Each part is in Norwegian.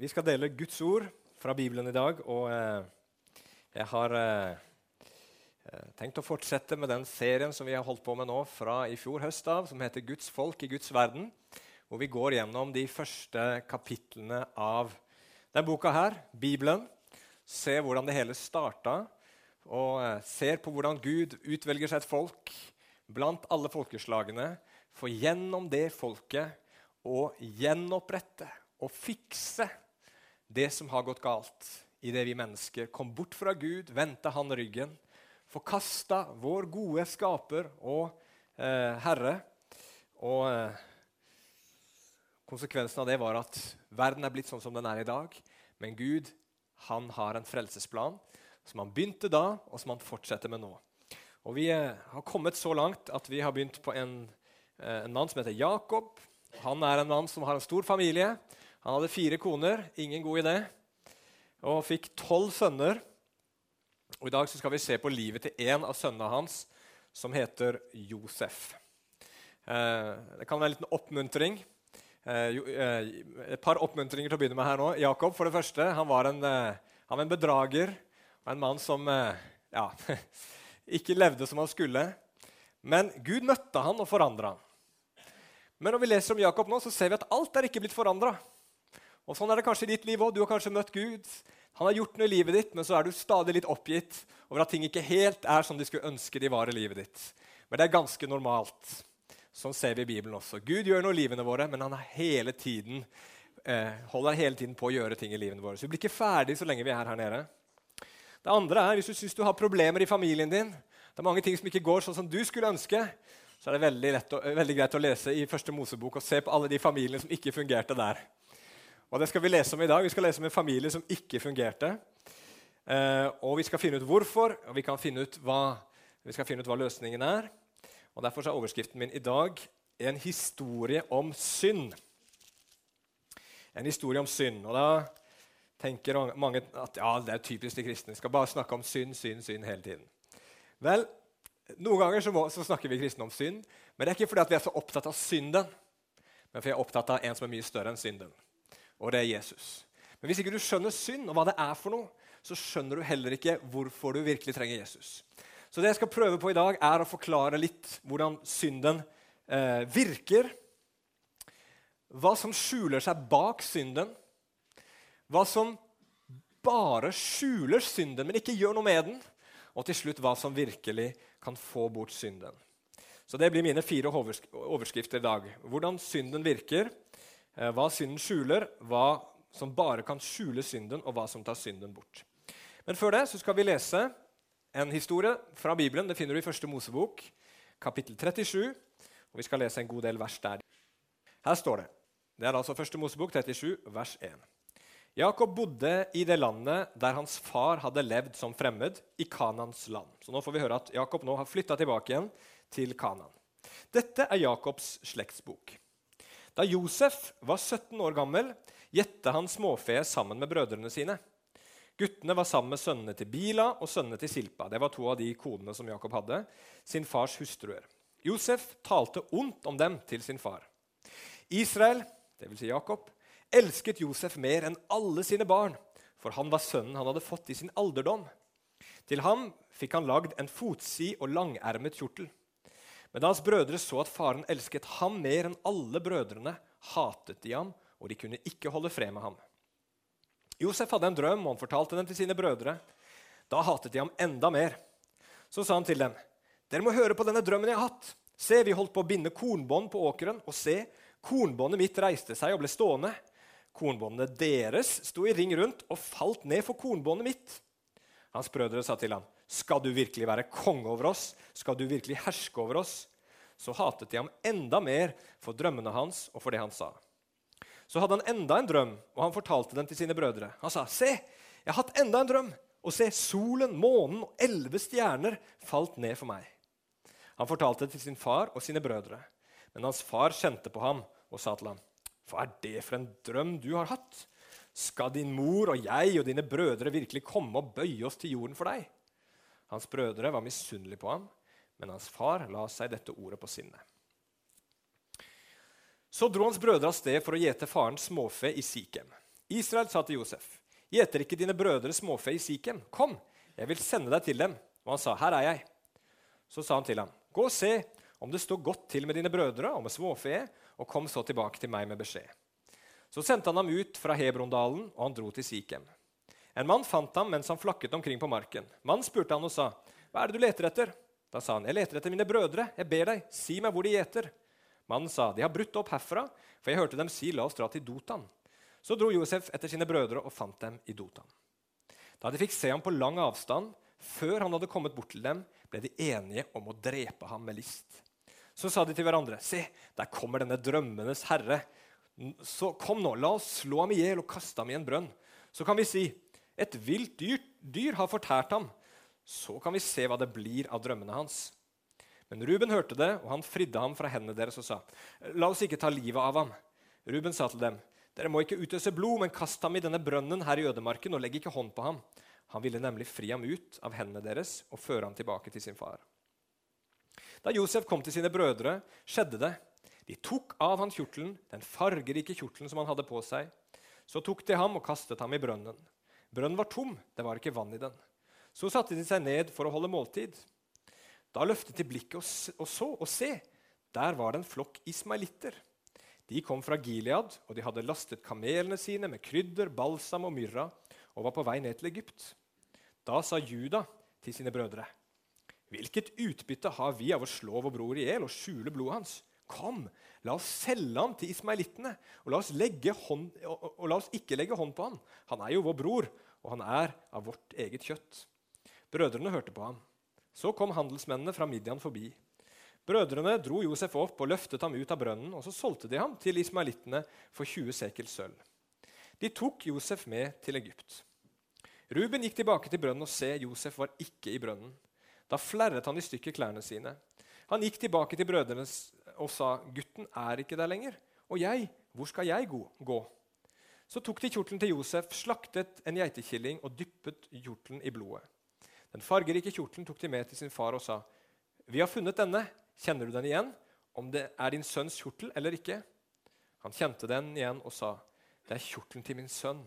Vi skal dele Guds ord fra Bibelen i dag. Og eh, jeg har eh, eh, tenkt å fortsette med den serien som vi har holdt på med nå fra i fjor høst av, som heter 'Guds folk i Guds verden'. Hvor vi går gjennom de første kapitlene av denne boka her, Bibelen. Ser hvordan det hele starta, og eh, ser på hvordan Gud utvelger seg et folk blant alle folkeslagene. For gjennom det folket å gjenopprette og fikse det som har gått galt idet vi mennesker kom bort fra Gud, vendte han ryggen, forkasta vår gode skaper og eh, Herre. Og eh, konsekvensen av det var at verden er blitt sånn som den er i dag. Men Gud han har en frelsesplan som han begynte da, og som han fortsetter med nå. Og Vi eh, har kommet så langt at vi har begynt på en, eh, en mann som heter Jakob. Han er en mann som har en stor familie. Han hadde fire koner, ingen god idé, og fikk tolv sønner. Og I dag skal vi se på livet til en av sønnene hans, som heter Josef. Eh, det kan være en liten oppmuntring. Eh, eh, et par oppmuntringer til å begynne med her nå. Jakob for det første, han var en, han var en bedrager og en mann som ja, ikke levde som han skulle. Men Gud møtte han og forandra han. Men når vi leser om Jakob nå, så ser vi at alt er ikke blitt forandra. Og Sånn er det kanskje i ditt liv òg. Du har kanskje møtt Gud. Han har gjort noe i livet ditt, men så er du stadig litt oppgitt over at ting ikke helt er som de skulle ønske de var i livet ditt. Men det er ganske normalt. Sånn ser vi i Bibelen også. Gud gjør noe i livene våre, men han hele tiden, eh, holder hele tiden på å gjøre ting i livene våre. Så vi blir ikke ferdig så lenge vi er her nede. Det andre er, Hvis du syns du har problemer i familien din, det er mange ting som ikke går sånn som du skulle ønske, så er det veldig, å, veldig greit å lese i Første Mosebok og se på alle de familiene som ikke fungerte der. Og Det skal vi lese om i dag. Vi skal lese om en familie som ikke fungerte. Eh, og Vi skal finne ut hvorfor, og vi, finne hva, vi skal finne ut hva løsningen er. Og Derfor er overskriften min i dag en historie om synd. En historie om synd. Og Da tenker mange at ja, det er typisk de kristne. Vi skal bare snakke om synd, synd, synd hele tiden. Vel, Noen ganger så, må, så snakker vi kristne om synd, men det er ikke fordi vi er så opptatt av synden, men fordi vi er opptatt av en som er mye større enn synden og det er Jesus. Men hvis ikke du skjønner synd og hva det er for noe, så skjønner du heller ikke hvorfor du virkelig trenger Jesus. Så det jeg skal prøve på i dag, er å forklare litt hvordan synden eh, virker. Hva som skjuler seg bak synden. Hva som bare skjuler synden, men ikke gjør noe med den. Og til slutt hva som virkelig kan få bort synden. Så Det blir mine fire overskrifter i dag. Hvordan synden virker, hva synden skjuler, hva som bare kan skjule synden, og hva som tar synden bort. Men før det så skal vi lese en historie fra Bibelen. Det finner du i første Mosebok, kapittel 37. og Vi skal lese en god del vers der. Her står det. Det er altså første Mosebok 37, vers 1. Jakob bodde i det landet der hans far hadde levd som fremmed, i Kanans land. Så nå får vi høre at Jakob nå har flytta tilbake igjen til Kanan. Dette er Jakobs slektsbok. Da Josef var 17 år gammel, gjette han småfe sammen med brødrene sine. Guttene var sammen med sønnene til Bila og sønnene til Silpa. Det var to av de konene som Jakob hadde, sin fars hustruer. Josef talte ondt om dem til sin far. Israel, dvs. Si Jakob, elsket Josef mer enn alle sine barn, for han var sønnen han hadde fått i sin alderdom. Til ham fikk han lagd en fotsid og langermet kjortel. Men da hans brødre så at faren elsket ham mer enn alle brødrene, hatet de ham, og de kunne ikke holde fred med ham. Josef hadde en drøm, og han fortalte den til sine brødre. Da hatet de ham enda mer. Så sa han til dem, 'Dere må høre på denne drømmen jeg har hatt.' 'Se, vi holdt på å binde kornbånd på åkeren, og se, kornbåndet mitt reiste seg og ble stående.' 'Kornbåndene deres sto i ring rundt og falt ned for kornbåndet mitt.' Hans brødre sa til ham, skal du virkelig være konge over oss? Skal du virkelig herske over oss? Så hatet de ham enda mer for drømmene hans og for det han sa. Så hadde han enda en drøm, og han fortalte den til sine brødre. Han sa, 'Se, jeg har hatt enda en drøm.' Og se, solen, månen og elleve stjerner falt ned for meg. Han fortalte det til sin far og sine brødre. Men hans far kjente på ham og sa til ham, 'Hva er det for en drøm du har hatt?' 'Skal din mor og jeg og dine brødre virkelig komme og bøye oss til jorden for deg?' Hans brødre var misunnelige på ham, men hans far la seg dette ordet på sinnet. Så dro hans brødre av sted for å gjete farens småfe i Sikhem. Israel sa til Josef, gjeter ikke dine brødre småfe i Sikhem? Kom, jeg vil sende deg til dem. Og han sa, her er jeg. Så sa han til ham, gå og se om det står godt til med dine brødre og med småfe, og kom så tilbake til meg med beskjed. Så sendte han ham ut fra Hebrondalen, og han dro til Sikhem. En mann fant ham mens han flakket omkring på marken. Mannen spurte han og sa, 'Hva er det du leter etter?' Da sa han, 'Jeg leter etter mine brødre. Jeg ber deg, si meg hvor de gjeter.' Mannen sa, 'De har brutt opp herfra, for jeg hørte dem si, la oss dra til Dotan.' Så dro Josef etter sine brødre og fant dem i Dotan. Da de fikk se ham på lang avstand, før han hadde kommet bort til dem, ble de enige om å drepe ham med list. Så sa de til hverandre, 'Se, der kommer denne drømmenes herre.' Så kom nå, la oss slå ham i hjel og kaste ham i en brønn. Så kan vi si, 'Et vilt dyr, dyr har fortært ham.' Så kan vi se hva det blir av drømmene hans. Men Ruben hørte det, og han fridde ham fra hendene deres og sa, 'La oss ikke ta livet av ham.' Ruben sa til dem, 'Dere må ikke utøse blod, men kast ham i denne brønnen her i ødemarken, og legg ikke hånd på ham.' Han ville nemlig fri ham ut av hendene deres og føre ham tilbake til sin far. Da Josef kom til sine brødre, skjedde det. De tok av han kjortelen, den fargerike kjortelen som han hadde på seg. Så tok de ham og kastet ham i brønnen. Brønnen var tom, det var ikke vann i den. Så satte de seg ned for å holde måltid. Da løftet de blikket og så, og se, der var det en flokk ismailitter. De kom fra Gilead, og de hadde lastet kamelene sine med krydder, balsam og myrra, og var på vei ned til Egypt. Da sa Juda til sine brødre.: Hvilket utbytte har vi av å slå vår bror i hjel og skjule blodet hans? Kom, la oss selge ham til ismailittene, og, og, og, la oss ikke legge hånd på ham. Han er jo vår bror, og han er av vårt eget kjøtt. Brødrene hørte på ham. Så kom handelsmennene fra Midian forbi. Brødrene dro Josef opp og løftet ham ut av brønnen, og så solgte de ham til ismailittene for 20 sekel sølv. De tok Josef med til Egypt. Ruben gikk tilbake til brønnen og se, Josef var ikke i brønnen. Da flerret han i stykker klærne sine. Han gikk tilbake til brødrene og sa, 'Gutten er ikke der lenger.' 'Og jeg, hvor skal jeg gå?' Så tok de kjortelen til Josef, slaktet en geitekilling og dyppet kjortelen i blodet. Den fargerike kjortelen tok de med til sin far og sa, 'Vi har funnet denne. Kjenner du den igjen? Om det er din sønns kjortel eller ikke?' Han kjente den igjen og sa, 'Det er kjortelen til min sønn.'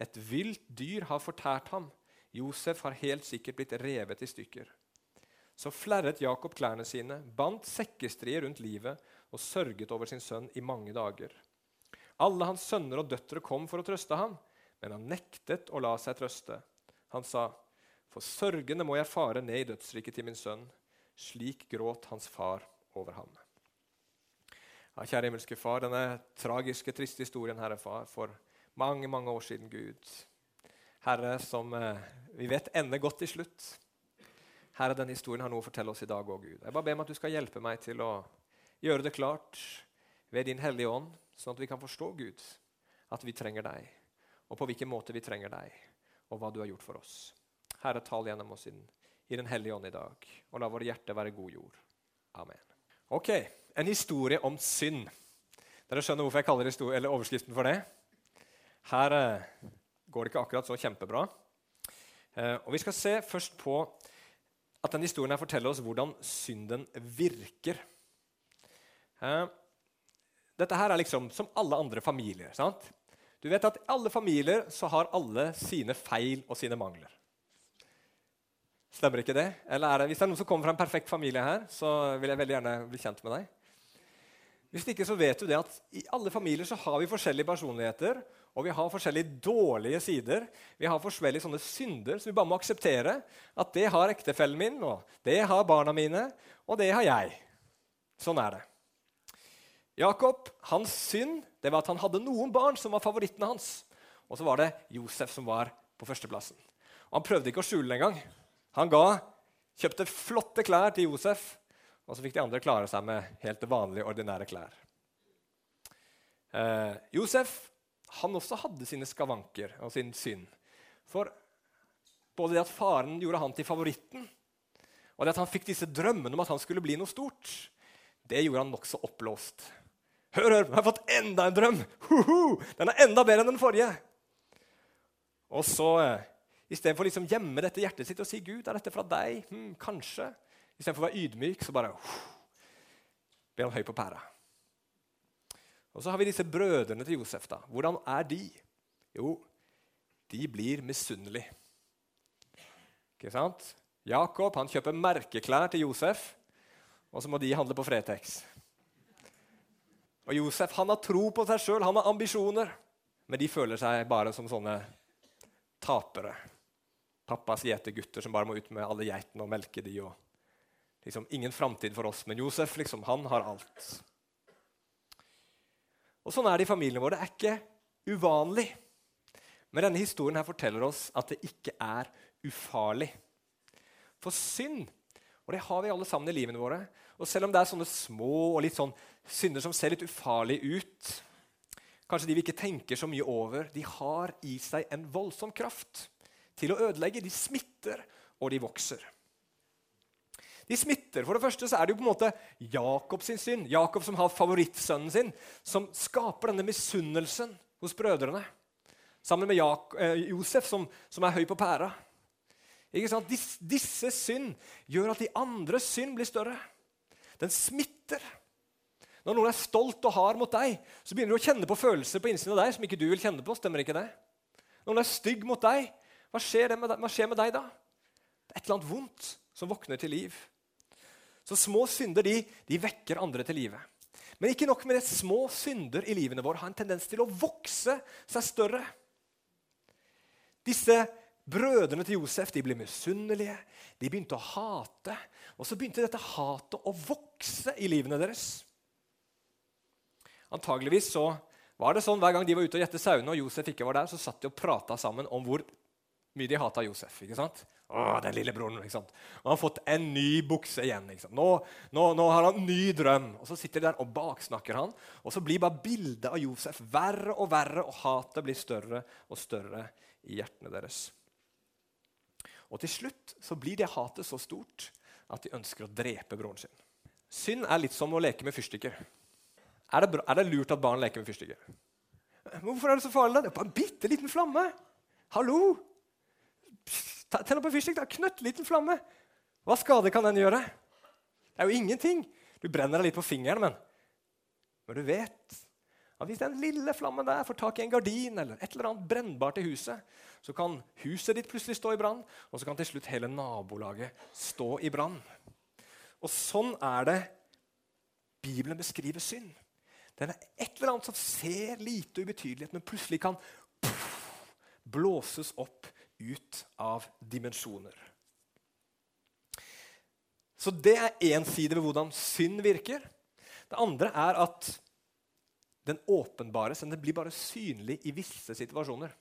Et vilt dyr har fortært ham. Josef har helt sikkert blitt revet i stykker. Så flerret Jakob klærne sine, bandt sekkestrie rundt livet og sørget over sin sønn i mange dager. Alle hans sønner og døtre kom for å trøste ham, men han nektet å la seg trøste. Han sa, 'For sørgende må jeg fare ned i dødsriket til min sønn.' Slik gråt hans far over ham. Ja, kjære himmelske Far, denne tragiske, triste historien, Herre Far, for mange, mange år siden, Gud. Herre, som eh, vi vet ender godt til slutt. Herre, denne historien har noe å fortelle oss i dag òg, Gud. Jeg bare ber om at du skal hjelpe meg til å gjøre det klart ved Din Hellige Ånd, sånn at vi kan forstå, Gud, at vi trenger deg, og på hvilken måte vi trenger deg, og hva du har gjort for oss. Herre, tal gjennom oss inn, i Den hellige ånd i dag, og la våre hjerter være god jord. Amen. Ok, En historie om synd. Dere skjønner hvorfor jeg kaller overskriften for det? Her eh, går det ikke akkurat så kjempebra. Eh, og Vi skal se først på at denne historien her forteller oss hvordan synden virker. Eh, dette her er liksom som alle andre familier. sant? Du vet at I alle familier så har alle sine feil og sine mangler. Stemmer ikke det? Eller er det, Hvis det er noen som kommer fra en perfekt familie her, så vil jeg veldig gjerne bli kjent med deg. Hvis ikke så vet du det at I alle familier så har vi forskjellige personligheter og vi har forskjellige dårlige sider. Vi har forskjellige sånne synder, så vi bare må akseptere at det har ektefellen min, og det har barna mine, og det har jeg. Sånn er det. Jakob, hans synd det var at han hadde noen barn som var favorittene hans. Og så var det Josef som var på førsteplassen. Og Han prøvde ikke å skjule det engang. Han ga, kjøpte flotte klær til Josef, og så fikk de andre klare seg med helt vanlige, ordinære klær. Eh, Josef han også hadde sine skavanker og sin synd. For både det at faren gjorde han til favoritten, og det at han fikk disse drømmene om at han skulle bli noe stort, det gjorde han nokså oppblåst. Hør, hør, jeg har fått enda en drøm! Hoho! Den er enda bedre enn den forrige! Og så, istedenfor å liksom gjemme dette hjertet sitt og si 'Gud, er dette fra deg?' Hm, kanskje. Istedenfor å være ydmyk, så bare blir han høy på pæra. Og så har vi disse brødrene til Josef. da. Hvordan er de? Jo, de blir misunnelige. Ikke sant? Jakob han kjøper merkeklær til Josef, og så må de handle på Fretex. Og Josef han har tro på seg sjøl, han har ambisjoner, men de føler seg bare som sånne tapere. Pappas gjetergutter som bare må ut med alle geitene og melke de. og liksom, Ingen framtid for oss. Men Josef liksom, han har alt. Og Sånn er det i familiene våre. Det er ikke uvanlig. Men denne historien her forteller oss at det ikke er ufarlig. For synd, og det har vi alle sammen i livene våre Og selv om det er sånne små og litt sånn synder som ser litt ufarlige ut, kanskje de vi ikke tenker så mye over, de har i seg en voldsom kraft til å ødelegge. De smitter, og de vokser. De smitter. For det første så er det jo på en måte Jakob sin synd, Jakob som har favorittsønnen sin, som skaper denne misunnelsen hos brødrene. Sammen med Jak eh, Josef, som, som, er høy på pæra. Ikke sant? Dis, disse synd gjør at de andres synd blir større. Den smitter. Når noen er stolt og hard mot deg, så begynner du å kjenne på følelser på innsiden av deg som ikke du vil kjenne på. Stemmer ikke det? Når noen er stygg mot deg, hva skjer, med deg, hva skjer med deg da? Det er et eller annet vondt som våkner til liv. Så små synder de, de vekker andre til live. Men ikke nok med det, små synder i livene våre har en tendens til å vokse seg større. Disse brødrene til Josef de ble misunnelige, de begynte å hate. Og så begynte dette hatet å vokse i livene deres. Antageligvis så var det sånn Hver gang de var ute og gjette sauene, og Josef ikke var der, så satt de og prata sammen om hvor mye de hata Josef. ikke sant? Å, den lillebroren, ikke sant? Og han har fått en ny bukse igjen. ikke sant? Nå, nå, nå har han en ny drøm. Og Så sitter de der og baksnakker han, og så blir bare bildet av Josef verre og verre, og hatet blir større og større i hjertene deres. Og til slutt så blir det hatet så stort at de ønsker å drepe broren sin. Synd er litt som å leke med fyrstikker. Er det, er det lurt at barn leker med fyrstikker? Hvorfor er det så farlig? Det er bare en bitte liten flamme. Hallo! Tenn opp en fyrstikk. Knøttliten flamme. Hva skade kan den gjøre? Det er jo ingenting. Du brenner deg litt på fingeren, men, men du vet at hvis den lille flammen der får tak i en gardin eller et eller annet brennbart i huset, så kan huset ditt plutselig stå i brann, og så kan til slutt hele nabolaget stå i brann. Og sånn er det Bibelen beskriver synd. Den er et eller annet som ser lite ubetydelig men plutselig kan blåses opp ut av dimensjoner. Så det er én side ved hvordan synd virker. Det andre er at den åpenbares, det blir bare synlig i visse situasjoner.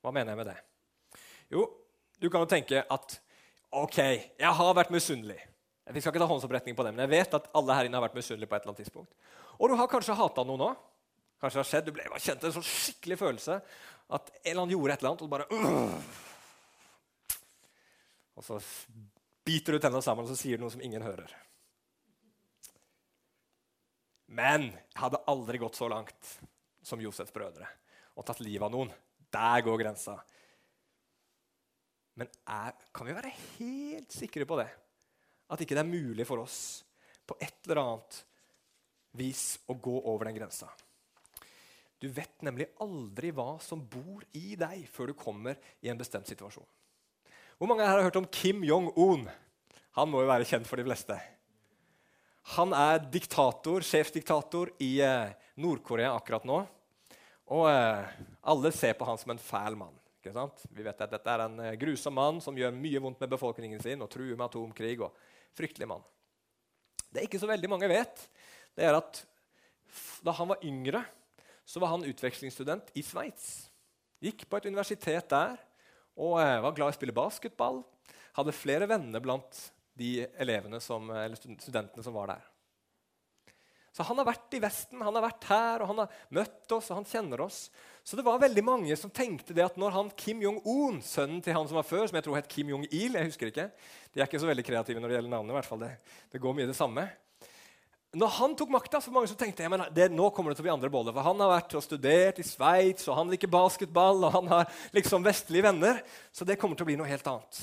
Hva mener jeg med det? Jo, du kan jo tenke at OK, jeg har vært misunnelig. Vi skal ikke ta håndsoppretning på det, men jeg vet at alle her inne har vært misunnelige på et eller annet tidspunkt. Og du har kanskje hata noen òg. Kanskje det har skjedd, Du ble, kjente en sånn skikkelig følelse at en eller annen gjorde et eller annet, og du bare Og så biter du tennene sammen og så sier du noe som ingen hører. Men jeg hadde aldri gått så langt som Josefs brødre og tatt livet av noen. Der går grensa. Men er, kan vi være helt sikre på det? At ikke det er mulig for oss på et eller annet vis å gå over den grensa? Du vet nemlig aldri hva som bor i deg, før du kommer i en bestemt situasjon. Hvor mange her har hørt om Kim Jong-un? Han må jo være kjent for de fleste. Han er diktator, sjefsdiktator i eh, Nord-Korea akkurat nå. Og eh, alle ser på han som en fæl mann. ikke sant? Vi vet at Dette er en eh, grusom mann som gjør mye vondt med befolkningen sin og truer med atomkrig. og Fryktelig mann. Det er ikke så veldig mange vet, det er at da han var yngre, så var han utvekslingsstudent i Sveits. Gikk på et universitet der og eh, var glad i å spille basketball. Hadde flere venner blant de som, studentene som var der. Så Han har vært i Vesten, han har vært her, og han har møtt oss og han kjenner oss. Så det var veldig mange som tenkte det at når han Kim Jong-un, sønnen til han som var før, som jeg tror het Kim Jong-il jeg husker ikke, De er ikke så veldig kreative når det gjelder navnet. i hvert fall det, det går mye det samme. Når han tok makta, så mange som tenkte jeg, men det, nå kommer det til å bli andre boller. For han har vært og studert i Sveits, og han liker basketball, og han har liksom vestlige venner. Så det kommer til å bli noe helt annet.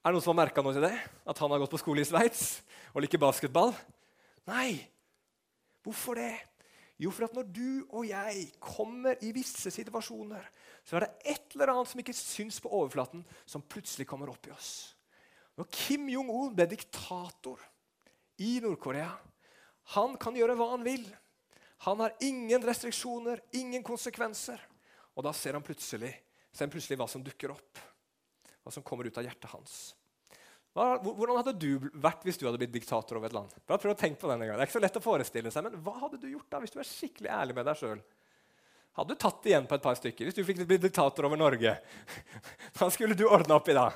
Er det noen som har merka noe til det? At han har gått på skole i Sveits og liker basketball? Nei. Hvorfor det? Jo, for at når du og jeg kommer i visse situasjoner, så er det et eller annet som ikke syns på overflaten, som plutselig kommer opp i oss. Når Kim Jong-un ble diktator i Nord-Korea Han kan gjøre hva han vil. Han har ingen restriksjoner, ingen konsekvenser. Og da ser han plutselig, ser han plutselig hva som dukker opp. Hva som kommer ut av hjertet hans. Hvordan hadde du vært hvis du hadde blitt diktator over et land? Bare prøv å tenke på den en gang. Det er ikke så lett å forestille seg, men Hva hadde du gjort da, hvis du er skikkelig ærlig med deg sjøl? Hadde du tatt igjen på et par stykker hvis du fikk bli diktator over Norge? Hva skulle du ordne opp i da?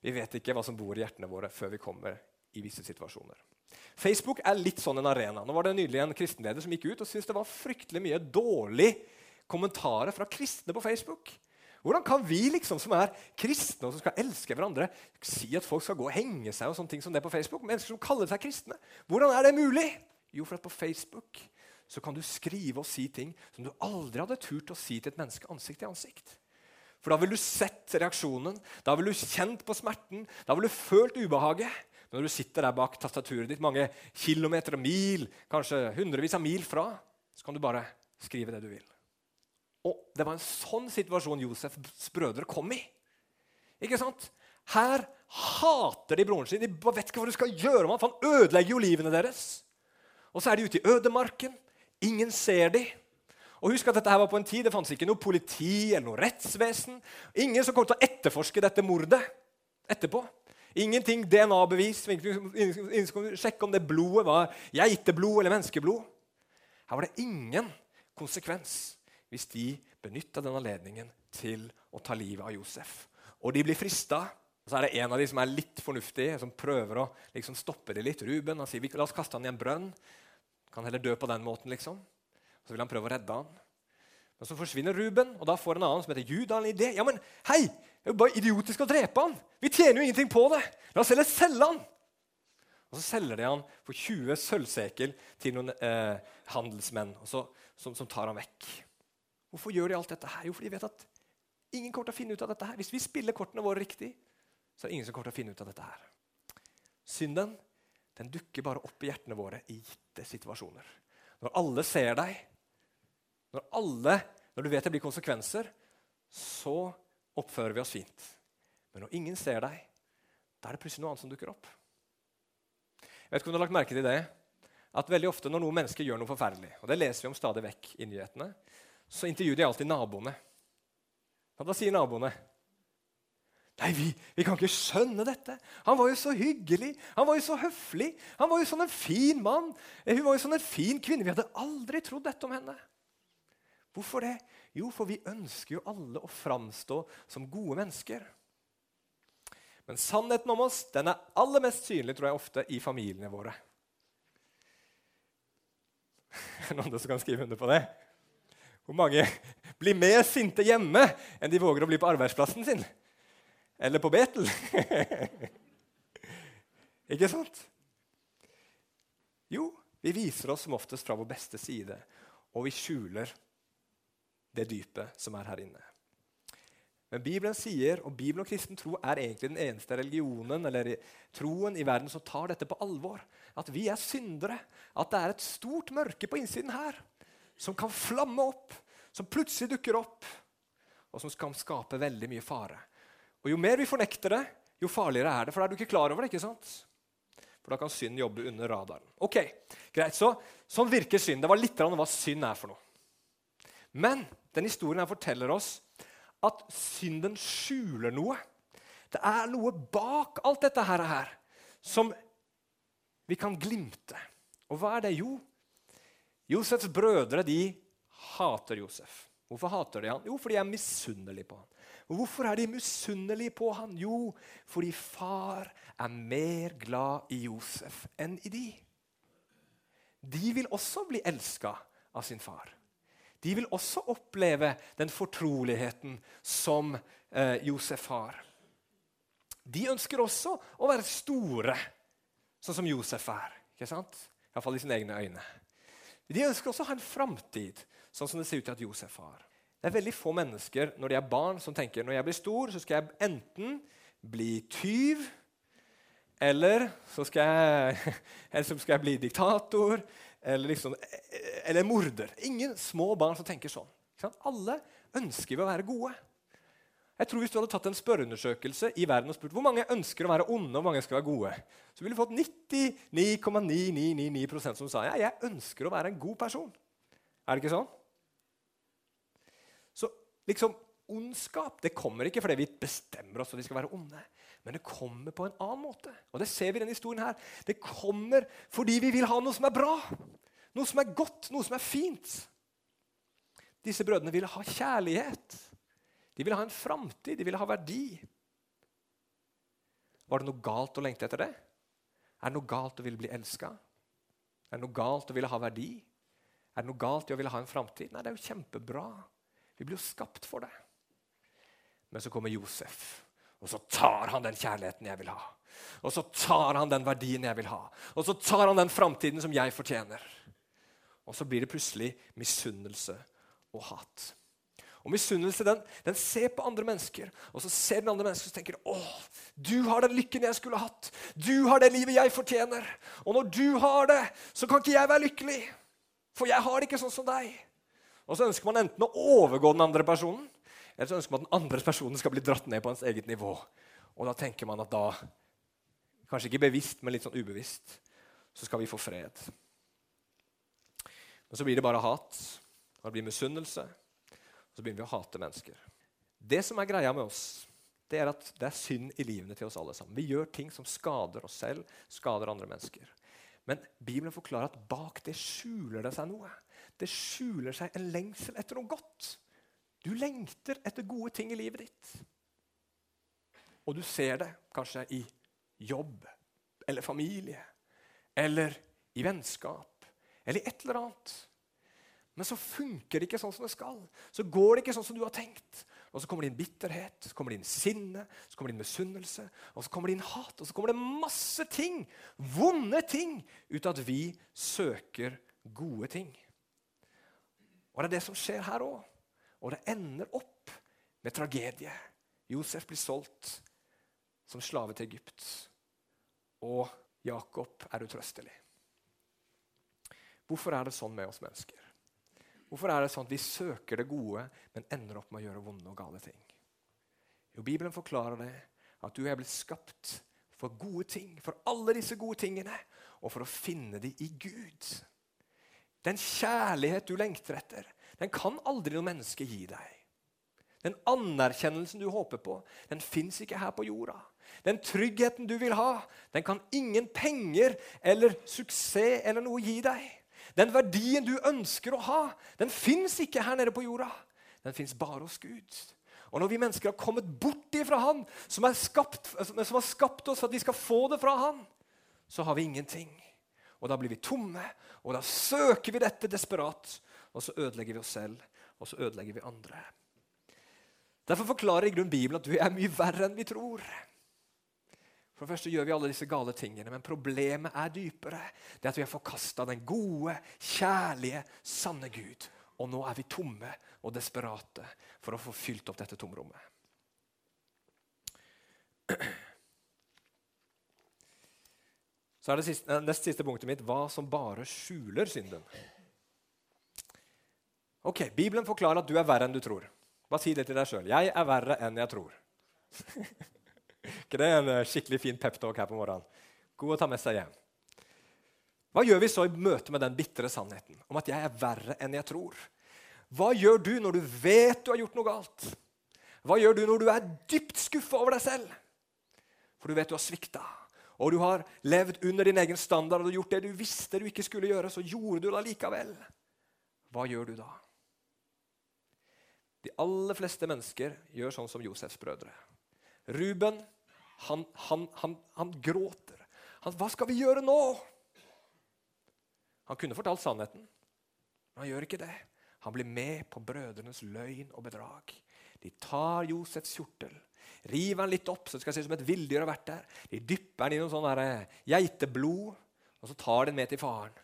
Vi vet ikke hva som bor i hjertene våre før vi kommer i visse situasjoner. Facebook er litt sånn en arena. Nå var det nylig en kristenleder som gikk ut og syntes det var fryktelig mye dårlig kommentarer fra kristne på Facebook. Hvordan kan vi liksom, som er kristne og som skal elske hverandre, si at folk skal gå og henge seg og sånne ting som det på Facebook? Mennesker som kaller seg kristne. Hvordan er det mulig? Jo, for at på Facebook så kan du skrive og si ting som du aldri hadde turt å si til et menneske ansikt til ansikt. For da ville du sett reaksjonen, da ville du kjent på smerten, da ville du følt ubehaget. Når du sitter der bak tastaturet ditt mange kilometer og mil, kanskje hundrevis av mil fra, så kan du bare skrive det du vil. Og Det var en sånn situasjon Josefs brødre kom i. Ikke sant? Her hater de broren sin. De vet ikke hva de skal gjøre med ham, for han ødelegger jo livene deres. Og så er de ute i ødemarken. Ingen ser de. Og husk at dette her var på en tid Det fantes ikke noe politi eller noe rettsvesen. Ingen som kom til å etterforske dette mordet etterpå. Ingenting DNA-bevis. Ingen som sjekke om det blodet var geiteblod eller menneskeblod. Her var det ingen konsekvens hvis de benytta den anledningen til å ta livet av Josef. Og de blir frista. Så er det en av de som er litt fornuftig, som prøver å liksom stoppe det litt. Ruben han sier la oss kaste han i en brønn. Kan heller dø på den måten. liksom. Så vil han prøve å redde han. Men så forsvinner Ruben, og da får en annen som heter Juda, en idé. Ja, men hei, Det er jo bare idiotisk å drepe han. Vi tjener jo ingenting på det. La oss heller selge han. Og Så selger de han for 20 sølvsekel til noen eh, handelsmenn så, som, som tar han vekk. Hvorfor gjør de alt dette her? Jo, fordi de vet at ingen kommer til å finne ut av dette her. Hvis vi spiller kortene våre riktig, så er det ingen som kommer til å finne ut av dette her. Synden den dukker bare opp i hjertene våre i gitte situasjoner. Når alle ser deg, når, alle, når du vet det blir konsekvenser, så oppfører vi oss fint. Men når ingen ser deg, da er det plutselig noe annet som dukker opp. Jeg vet ikke om du har lagt merke til det, at veldig ofte når noen mennesker gjør noe forferdelig, og det leser vi om stadig vekk i nyhetene, så intervjuer de alltid naboene. Og da sier naboene? Nei, vi, vi, kan ikke skjønne dette. Han var jo så hyggelig, han var jo så høflig. Han var jo sånn en fin mann. Eh, hun var jo sånn en fin kvinne. Vi hadde aldri trodd dette om henne. Hvorfor det? Jo, for vi ønsker jo alle å framstå som gode mennesker. Men sannheten om oss den er aller mest synlig tror jeg, ofte i familiene våre. Noen som kan skrive under på det? Hvor mange blir mer sinte hjemme enn de våger å bli på arbeidsplassen sin? Eller på Betel? Ikke sant? Jo, vi viser oss som oftest fra vår beste side, og vi skjuler det dypet som er her inne. Men Bibelen sier, og Bibelen og kristen tro er egentlig den eneste religionen eller troen i verden som tar dette på alvor. At vi er syndere. At det er et stort mørke på innsiden her som kan flamme opp, som plutselig dukker opp, og som kan skape veldig mye fare. Og Jo mer vi fornekter det, jo farligere er det, for da er du ikke klar over det. ikke sant? For da kan synd jobbe under radaren. Ok, greit, så Sånn virker synd. Det var litt av hva synd er for noe. Men den historien her forteller oss at synden skjuler noe. Det er noe bak alt dette her, som vi kan glimte. Og hva er det? Jo, Josefs brødre de hater Josef. Hvorfor hater de han? Jo, fordi de er misunnelige på han. Og Hvorfor er de misunnelige på han? Jo, fordi far er mer glad i Josef enn i de. De vil også bli elska av sin far. De vil også oppleve den fortroligheten som eh, Josef har. De ønsker også å være store, sånn som Josef er. ikke sant? Iallfall i sine egne øyne. De ønsker også å ha en framtid, sånn som det ser ut til at Josef har. Det er veldig få mennesker når de er barn, som tenker når jeg blir stor, så skal jeg enten bli tyv, eller så skal jeg, eller så skal jeg bli diktator, eller, liksom, eller morder. Ingen små barn som tenker sånn. Alle ønsker vi å være gode. Jeg tror Hvis du hadde tatt en spørreundersøkelse i verden og spurt hvor mange ønsker å være onde og hvor mange skal være gode, så ville du fått 99,9999% som sa ja, jeg ønsker å være en god person. Er det ikke sånn? Så liksom, ondskap det kommer ikke fordi vi bestemmer oss for at vi skal være onde. Men det kommer på en annen måte. Og det ser vi i denne historien her. Det kommer fordi vi vil ha noe som er bra. Noe som er godt, noe som er fint. Disse brødrene ville ha kjærlighet. De ville ha en framtid, de ville ha verdi. Var det noe galt å lengte etter det? Er det noe galt å ville bli elska? Er det noe galt å ville ha verdi? Er det noe galt i å ville ha en framtid? Nei, det er jo kjempebra. Vi blir jo skapt for det. Men så kommer Josef, og så tar han den kjærligheten jeg vil ha. Og så tar han den verdien jeg vil ha. Og så tar han den framtiden som jeg fortjener. Og så blir det plutselig misunnelse og hat. Og Misunnelse den, den, ser på andre mennesker, og så ser den andre mennesker og tenker å, du har den lykken jeg skulle hatt. Du har det livet jeg fortjener. Og når du har det, så kan ikke jeg være lykkelig. For jeg har det ikke sånn som deg. Og så ønsker man enten å overgå den andre personen, eller så ønsker man at den andre personen skal bli dratt ned på hans eget nivå. Og da tenker man at da, kanskje ikke bevisst, men litt sånn ubevisst, så skal vi få fred. Men så blir det bare hat, og det blir misunnelse så begynner vi å hate mennesker. Det som er greia med oss, det er at det er synd i livene til oss alle sammen. Vi gjør ting som skader oss selv, skader andre mennesker. Men Bibelen forklarer at bak det skjuler det seg noe. Det skjuler seg en lengsel etter noe godt. Du lengter etter gode ting i livet ditt. Og du ser det kanskje i jobb eller familie eller i vennskap eller i et eller annet. Men så funker det ikke sånn som det skal. Så går det ikke sånn som du har tenkt. Og så kommer det inn bitterhet, så kommer det inn sinne, så kommer det inn misunnelse, og så kommer det inn hat. Og så kommer det masse ting, vonde ting, ut av at vi søker gode ting. Og det er det som skjer her òg. Og det ender opp med tragedie. Josef blir solgt som slave til Egypt. Og Jakob er utrøstelig. Hvorfor er det sånn med oss mennesker? Hvorfor er det sånn at vi søker det gode, men ender opp med å gjøre vonde og gale ting? Jo, Bibelen forklarer det, at du er blitt skapt for gode ting, for alle disse gode tingene, og for å finne dem i Gud. Den kjærlighet du lengter etter, den kan aldri noe menneske gi deg. Den anerkjennelsen du håper på, den fins ikke her på jorda. Den tryggheten du vil ha, den kan ingen penger eller suksess eller noe gi deg. Den verdien du ønsker å ha, den fins ikke her nede på jorda. Den fins bare hos Gud. Og når vi mennesker har kommet bort ifra Han, som, skapt, som har skapt oss for at vi skal få det fra Han, så har vi ingenting. Og da blir vi tomme, og da søker vi dette desperat. Og så ødelegger vi oss selv, og så ødelegger vi andre. Derfor forklarer i grunn Bibelen at du er mye verre enn vi tror. For det første gjør vi alle disse gale tingene, men problemet er dypere. Det er at vi har forkasta den gode, kjærlige, sanne Gud. Og nå er vi tomme og desperate for å få fylt opp dette tomrommet. Så er det siste, nest siste punktet mitt hva som bare skjuler synden. Ok, Bibelen forklarer at du er verre enn du tror. Bare si det til deg sjøl? Jeg er verre enn jeg tror. ikke det er en eh, skikkelig fin peptalk her på morgenen? God å ta med seg hjem. Hva gjør vi så i møte med den bitre sannheten om at jeg er verre enn jeg tror? Hva gjør du når du vet du har gjort noe galt? Hva gjør du når du er dypt skuffa over deg selv? For du vet du har svikta, og du har levd under din egen standard og gjort det du visste du ikke skulle gjøre, så gjorde du det likevel. Hva gjør du da? De aller fleste mennesker gjør sånn som Josefs brødre. Ruben han, han, han, han gråter. hva skal vi gjøre nå? Han kunne fortalt sannheten, men han gjør ikke det. Han blir med på brødrenes løgn og bedrag. De tar Josefs kjortel, river han litt opp så det skal se ut som et villdyr har vært der. De dypper den i noe sånn eh, geiteblod, og så tar de den med til faren.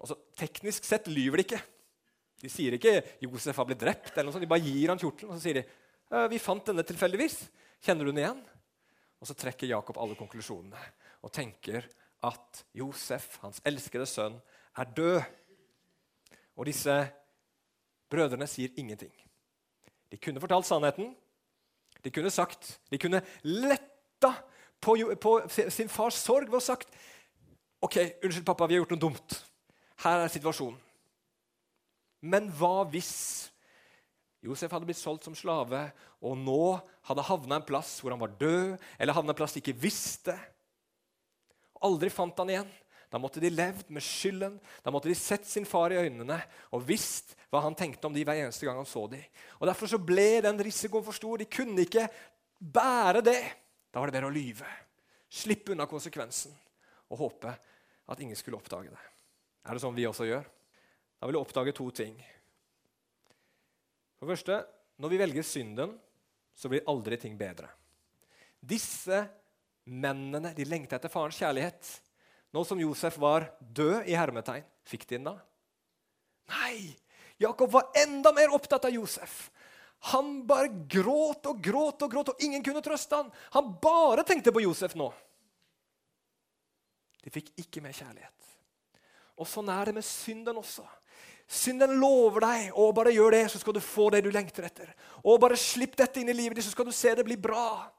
Og så Teknisk sett lyver de ikke. De sier ikke 'Josef har blitt drept'. eller noe sånt. De bare gir han kjortelen, og så sier de 'Vi fant denne tilfeldigvis'. Kjenner du den igjen? Og så trekker Jakob alle konklusjonene og tenker at Josef, hans elskede sønn, er død. Og disse brødrene sier ingenting. De kunne fortalt sannheten. De kunne sagt, de kunne letta på, på sin fars sorg ved å sagt OK, unnskyld, pappa, vi har gjort noe dumt. Her er situasjonen. Men hva hvis Josef hadde blitt solgt som slave og nå hadde havna en plass hvor han var død, eller havna en plass de ikke visste? Aldri fant han igjen. Da måtte de levd med skylden. Da måtte de sett sin far i øynene og visst hva han tenkte om de hver eneste gang han så dem. Og Derfor så ble den risikoen for stor. De kunne ikke bære det. Da var det bedre å lyve. Slippe unna konsekvensen og håpe at ingen skulle oppdage det. Er det sånn vi også gjør? Da vil du oppdage to ting. For det første, når vi velger synden, så blir aldri ting bedre. Disse mennene de lengta etter farens kjærlighet. Nå som Josef var død, i hermetegn, fikk de den da? Nei! Jakob var enda mer opptatt av Josef. Han bare gråt og gråt og gråt, og ingen kunne trøste han. Han bare tenkte på Josef nå. De fikk ikke mer kjærlighet. Og Sånn er det med synden også. Synden lover deg å bare gjør det, så skal du få det du lengter etter. Å bare slipp dette inn i livet ditt, så skal du se det bli bra.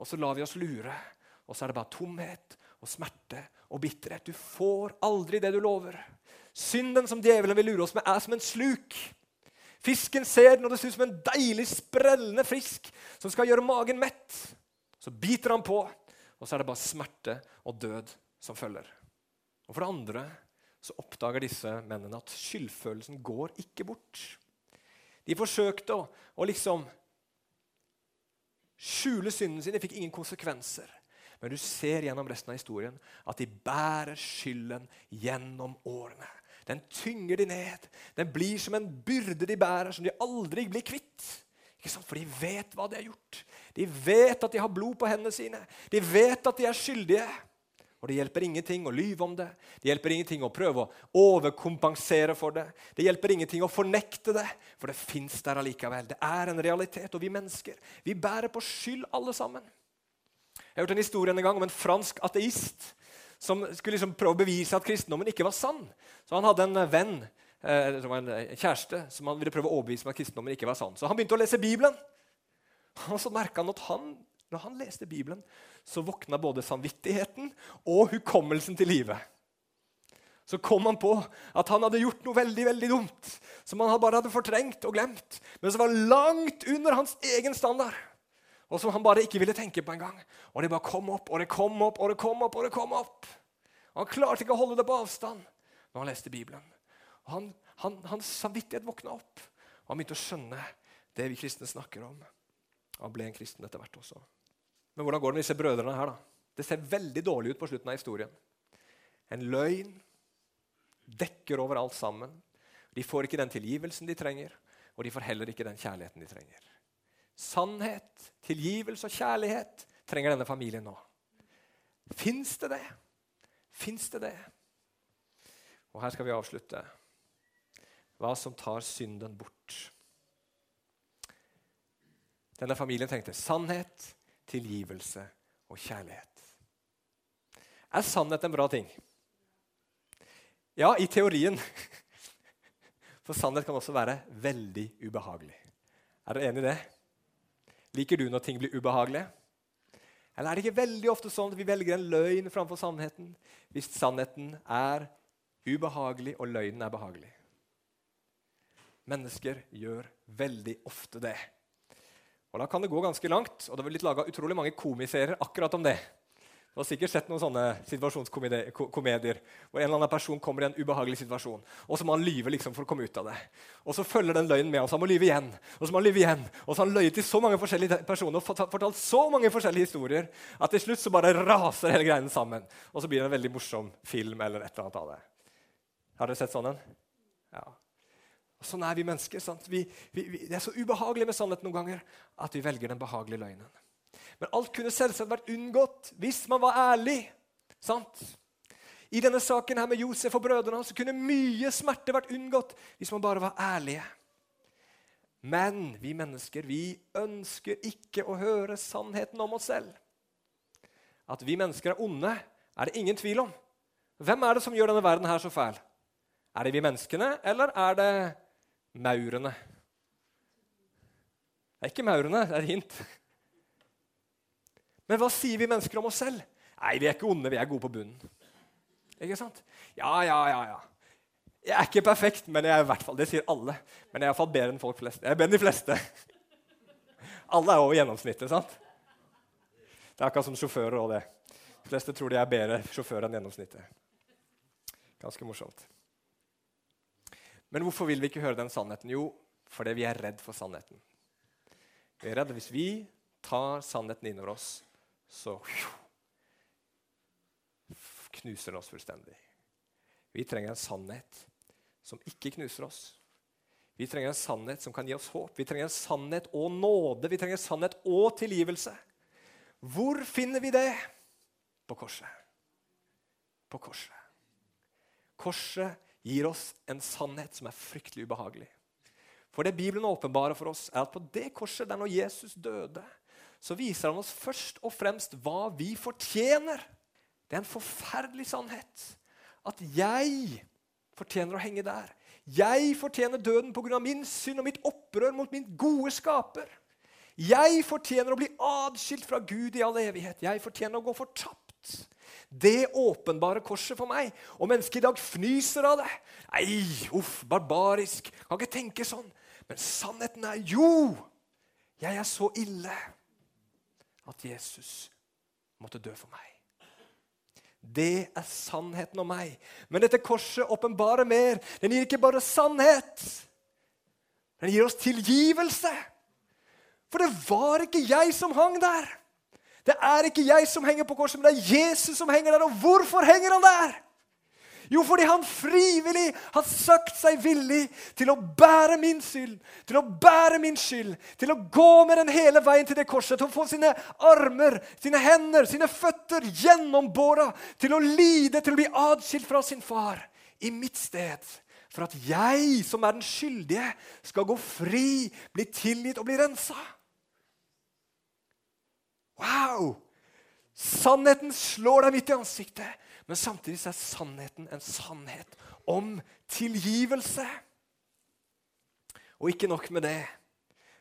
Og så lar vi oss lure, og så er det bare tomhet og smerte og bitterhet. Du får aldri det du lover. Synden som djevelen vil lure oss med, er som en sluk. Fisken ser når det ser ut som en deilig, sprellende fisk som skal gjøre magen mett. Så biter han på, og så er det bare smerte og død som følger. Og For det andre så oppdager disse mennene at skyldfølelsen går ikke bort. De forsøkte å, å liksom skjule synden sin. Det fikk ingen konsekvenser. Men du ser gjennom resten av historien at de bærer skylden gjennom årene. Den tynger de ned. Den blir som en byrde de bærer, som de aldri blir kvitt. Ikke sant? For de vet hva de har gjort. De vet at de har blod på hendene sine. De vet at de er skyldige. Og det hjelper ingenting å lyve om det. Det hjelper ingenting å prøve å overkompensere for det. Det hjelper ingenting å fornekte det, for det fins der allikevel. Det er en realitet. Og vi mennesker vi bærer på skyld, alle sammen. Jeg har hørt en historie en gang om en fransk ateist som skulle liksom prøve å bevise at kristendommen ikke var sann. Så Han hadde en venn, eh, som var en kjæreste som han ville prøve å overbevise om at kristendommen ikke var sann. Så han begynte å lese Bibelen. Og så merka han at han, når han leste Bibelen, så våkna både samvittigheten og hukommelsen til live. Så kom han på at han hadde gjort noe veldig veldig dumt, som han bare hadde fortrengt og glemt, men som var langt under hans egen standard. Og som han bare ikke ville tenke på engang. Og det bare kom opp og det kom opp og det kom opp. og det kom opp. Og han klarte ikke å holde det på avstand når han leste Bibelen. Og han, han, Hans samvittighet våkna opp, og han begynte å skjønne det vi kristne snakker om. Han ble en kristen etter hvert også. Men hvordan går det med disse brødrene her? da? Det ser veldig dårlig ut på slutten av historien. En løgn dekker over alt sammen. De får ikke den tilgivelsen de trenger, og de får heller ikke den kjærligheten de trenger. Sannhet, tilgivelse og kjærlighet trenger denne familien nå. Fins det det? Fins det det? Og her skal vi avslutte. Hva som tar synden bort. Denne familien trengte sannhet, tilgivelse og kjærlighet. Er sannhet en bra ting? Ja, i teorien. For sannhet kan også være veldig ubehagelig. Er dere enig i det? Liker du når ting blir ubehagelige? Eller er det ikke veldig ofte sånn at vi velger en løgn framfor sannheten hvis sannheten er ubehagelig og løgnen er behagelig? Mennesker gjør veldig ofte det. Og Da kan det gå ganske langt, og det er blitt laga utrolig mange komiserier akkurat om det. Du har sikkert sett noen sånne situasjonskomedier hvor en eller annen person kommer i en ubehagelig situasjon, og så må han lyve liksom for å komme ut av det. Og så følger den løgnen med, og så han må lyve igjen. Og så må han lyve igjen. Og så har han løyet til så mange forskjellige personer og fortalt så mange forskjellige historier at til slutt så bare raser hele greien sammen. Og så blir det en veldig morsom film eller et eller annet av det. Har dere sett sånn en? Ja. Og Sånn er vi mennesker. Vi, vi, vi, det er så ubehagelig med sannhet noen ganger at vi velger den behagelige løgnen. Men alt kunne selvsagt vært unngått hvis man var ærlig. sant? I denne saken her med Josef og brødrene så kunne mye smerte vært unngått hvis man bare var ærlige. Men vi mennesker vi ønsker ikke å høre sannheten om oss selv. At vi mennesker er onde, er det ingen tvil om. Hvem er det som gjør denne verden her så fæl? Er det vi menneskene, eller er det maurene? Det er ikke maurene, det er et hint. Men hva sier vi mennesker om oss selv? Nei, vi er ikke onde, vi er gode på bunnen. Ikke sant? Ja, ja, ja, ja. Jeg er ikke perfekt, men jeg er i hvert fall, det sier alle. Men jeg er iallfall bedre enn folk flest. Jeg er bedre enn de fleste. Alle er over gjennomsnittet, sant? Det er akkurat som sjåfører og det. De fleste tror de er bedre sjåfører enn gjennomsnittet. Ganske morsomt. Men hvorfor vil vi ikke høre den sannheten? Jo, fordi vi er redd for sannheten. Vi er redde hvis vi tar sannheten innover oss, så knuser den oss fullstendig. Vi trenger en sannhet som ikke knuser oss. Vi trenger en sannhet som kan gi oss håp. Vi trenger en sannhet og nåde. Vi trenger en sannhet og tilgivelse. Hvor finner vi det? På korset. På korset. Korset gir oss en sannhet som er fryktelig ubehagelig. For det Bibelen åpenbarer for oss, er at på det korset, der når Jesus døde, så viser han oss først og fremst hva vi fortjener. Det er en forferdelig sannhet. At jeg fortjener å henge der. Jeg fortjener døden pga. min synd og mitt opprør mot min gode skaper. Jeg fortjener å bli adskilt fra Gud i all evighet. Jeg fortjener å gå fortapt. Det åpenbare korset for meg. Og mennesket i dag fnyser av det. Nei, uff, barbarisk. Kan ikke tenke sånn. Men sannheten er jo, jeg er så ille at Jesus måtte dø for meg. Det er sannheten om meg. Men dette korset åpenbarer mer. Den gir ikke bare sannhet. Den gir oss tilgivelse. For det var ikke jeg som hang der. Det er ikke jeg som henger på korset, men det er Jesus som henger der. Og hvorfor henger han der? Jo, fordi han frivillig har sagt seg villig til å bære min synd, til å bære min skyld, til å gå med den hele veien til det korset, til å få sine armer, sine hender, sine føtter gjennombåra, til å lide, til å bli adskilt fra sin far i mitt sted. For at jeg, som er den skyldige, skal gå fri, bli tilgitt og bli rensa. Wow! Sannheten slår deg midt i ansiktet. Men samtidig er sannheten en sannhet om tilgivelse. Og ikke nok med det.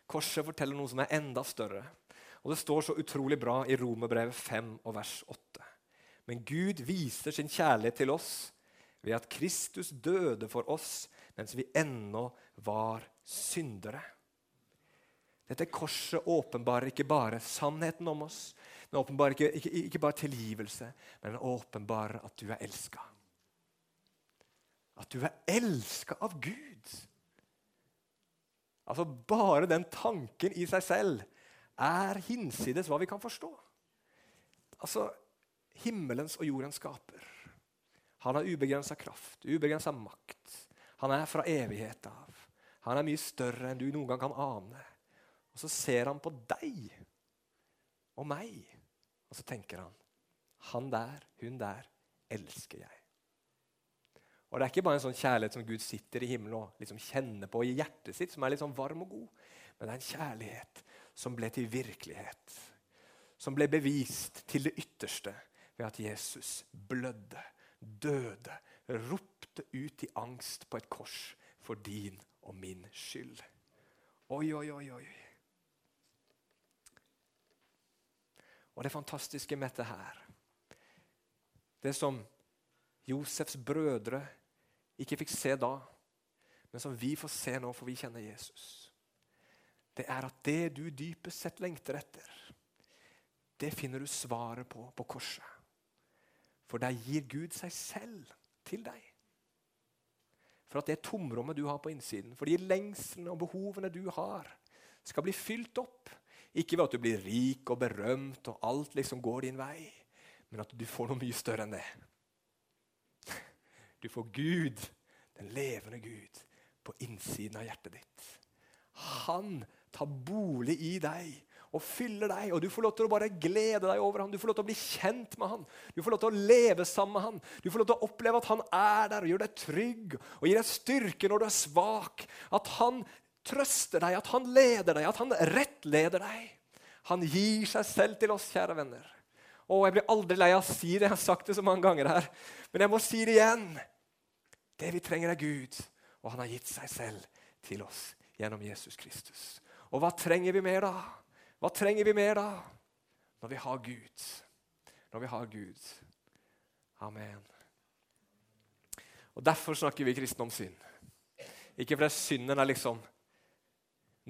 Korset forteller noe som er enda større. Og Det står så utrolig bra i Romerbrevet 5 og vers 8. Men Gud viser sin kjærlighet til oss ved at Kristus døde for oss mens vi ennå var syndere. Dette korset åpenbarer ikke bare sannheten om oss, den åpenbarer ikke, ikke, ikke, bare tilgivelse, men åpenbarer at du er elska. At du er elska av Gud. Altså Bare den tanken i seg selv er hinsides hva vi kan forstå. Altså, Himmelens og jordens skaper. Han har ubegrensa kraft, ubegrensa makt. Han er fra evighet av. Han er mye større enn du noen gang kan ane. Og så ser han på deg og meg. Og så tenker han han der, hun der, elsker jeg. Og Det er ikke bare en sånn kjærlighet som Gud sitter i himmelen og liksom kjenner på i hjertet sitt, som er litt sånn varm og god. Men det er en kjærlighet som ble til virkelighet. Som ble bevist til det ytterste ved at Jesus blødde, døde, ropte ut i angst på et kors for din og min skyld. Oi, oi, oi, oi. Og det fantastiske med dette her Det som Josefs brødre ikke fikk se da, men som vi får se nå, for vi kjenner Jesus, det er at det du dypest sett lengter etter, det finner du svaret på på korset. For der gir Gud seg selv til deg. For at det tomrommet du har på innsiden, for de lengslene og behovene du har, skal bli fylt opp ikke ved at du blir rik og berømt og alt liksom går din vei, men at du får noe mye større enn det. Du får Gud, den levende Gud, på innsiden av hjertet ditt. Han tar bolig i deg og fyller deg, og du får lov til å bare glede deg over ham. Du får lov til å bli kjent med ham. Du får lov til å leve sammen med ham. Du får lov til å oppleve at han er der og gjør deg trygg og gir deg styrke når du er svak. At han trøster deg, at han leder deg, at han rettleder deg. Han gir seg selv til oss, kjære venner. Og Jeg blir aldri lei av å si det. Jeg har sagt det så mange ganger her. Men jeg må si det igjen. Det vi trenger, er Gud. Og han har gitt seg selv til oss gjennom Jesus Kristus. Og hva trenger vi mer da? Hva trenger vi mer da? Når vi har Gud. Når vi har Gud. Amen. Og Derfor snakker vi kristne om synd. Ikke fordi synden er liksom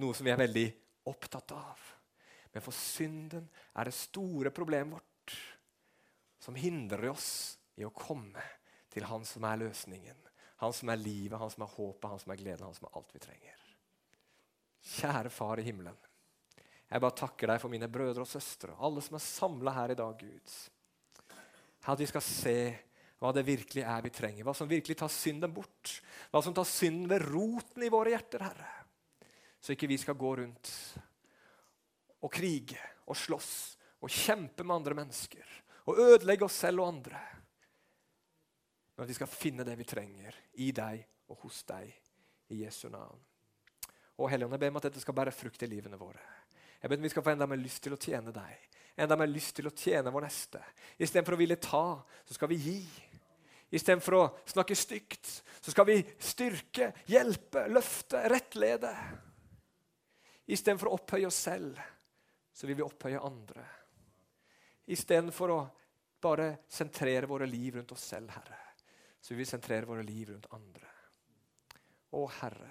noe som vi er veldig opptatt av. Men for synden er det store problemet vårt som hindrer oss i å komme til Han som er løsningen. Han som er livet, han som er håpet, han som er gleden, han som er alt vi trenger. Kjære Far i himmelen. Jeg bare takker deg for mine brødre og søstre, alle som er samla her i dag, Gud. At vi skal se hva det virkelig er vi trenger, hva som virkelig tar synden bort. Hva som tar synden ved roten i våre hjerter, Herre. Så ikke vi skal gå rundt og krige og slåss og kjempe med andre mennesker og ødelegge oss selv og andre. Men at vi skal finne det vi trenger i deg og hos deg i Jesu navn. Og Helligånd, jeg ber om at dette skal bære frukt i livene våre. Jeg ber om vi skal få enda mer lyst til å tjene deg. Enda mer lyst til å tjene vår neste. Istedenfor å ville ta, så skal vi gi. Istedenfor å snakke stygt, så skal vi styrke, hjelpe, løfte, rettlede. Istedenfor å opphøye oss selv, så vil vi opphøye andre. Istedenfor å bare sentrere våre liv rundt oss selv, Herre så vil vi sentrere våre liv rundt andre. Å, Herre,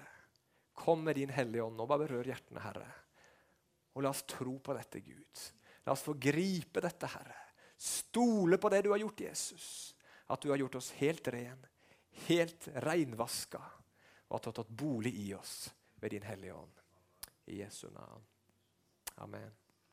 kom med din Hellige Ånd og bare berør hjertene, Herre. Og la oss tro på dette, Gud. La oss få gripe dette, Herre. Stole på det du har gjort, Jesus. At du har gjort oss helt ren, helt reinvaska, og at du har tatt bolig i oss ved din Hellige Ånd. I Jesu navn. Amen.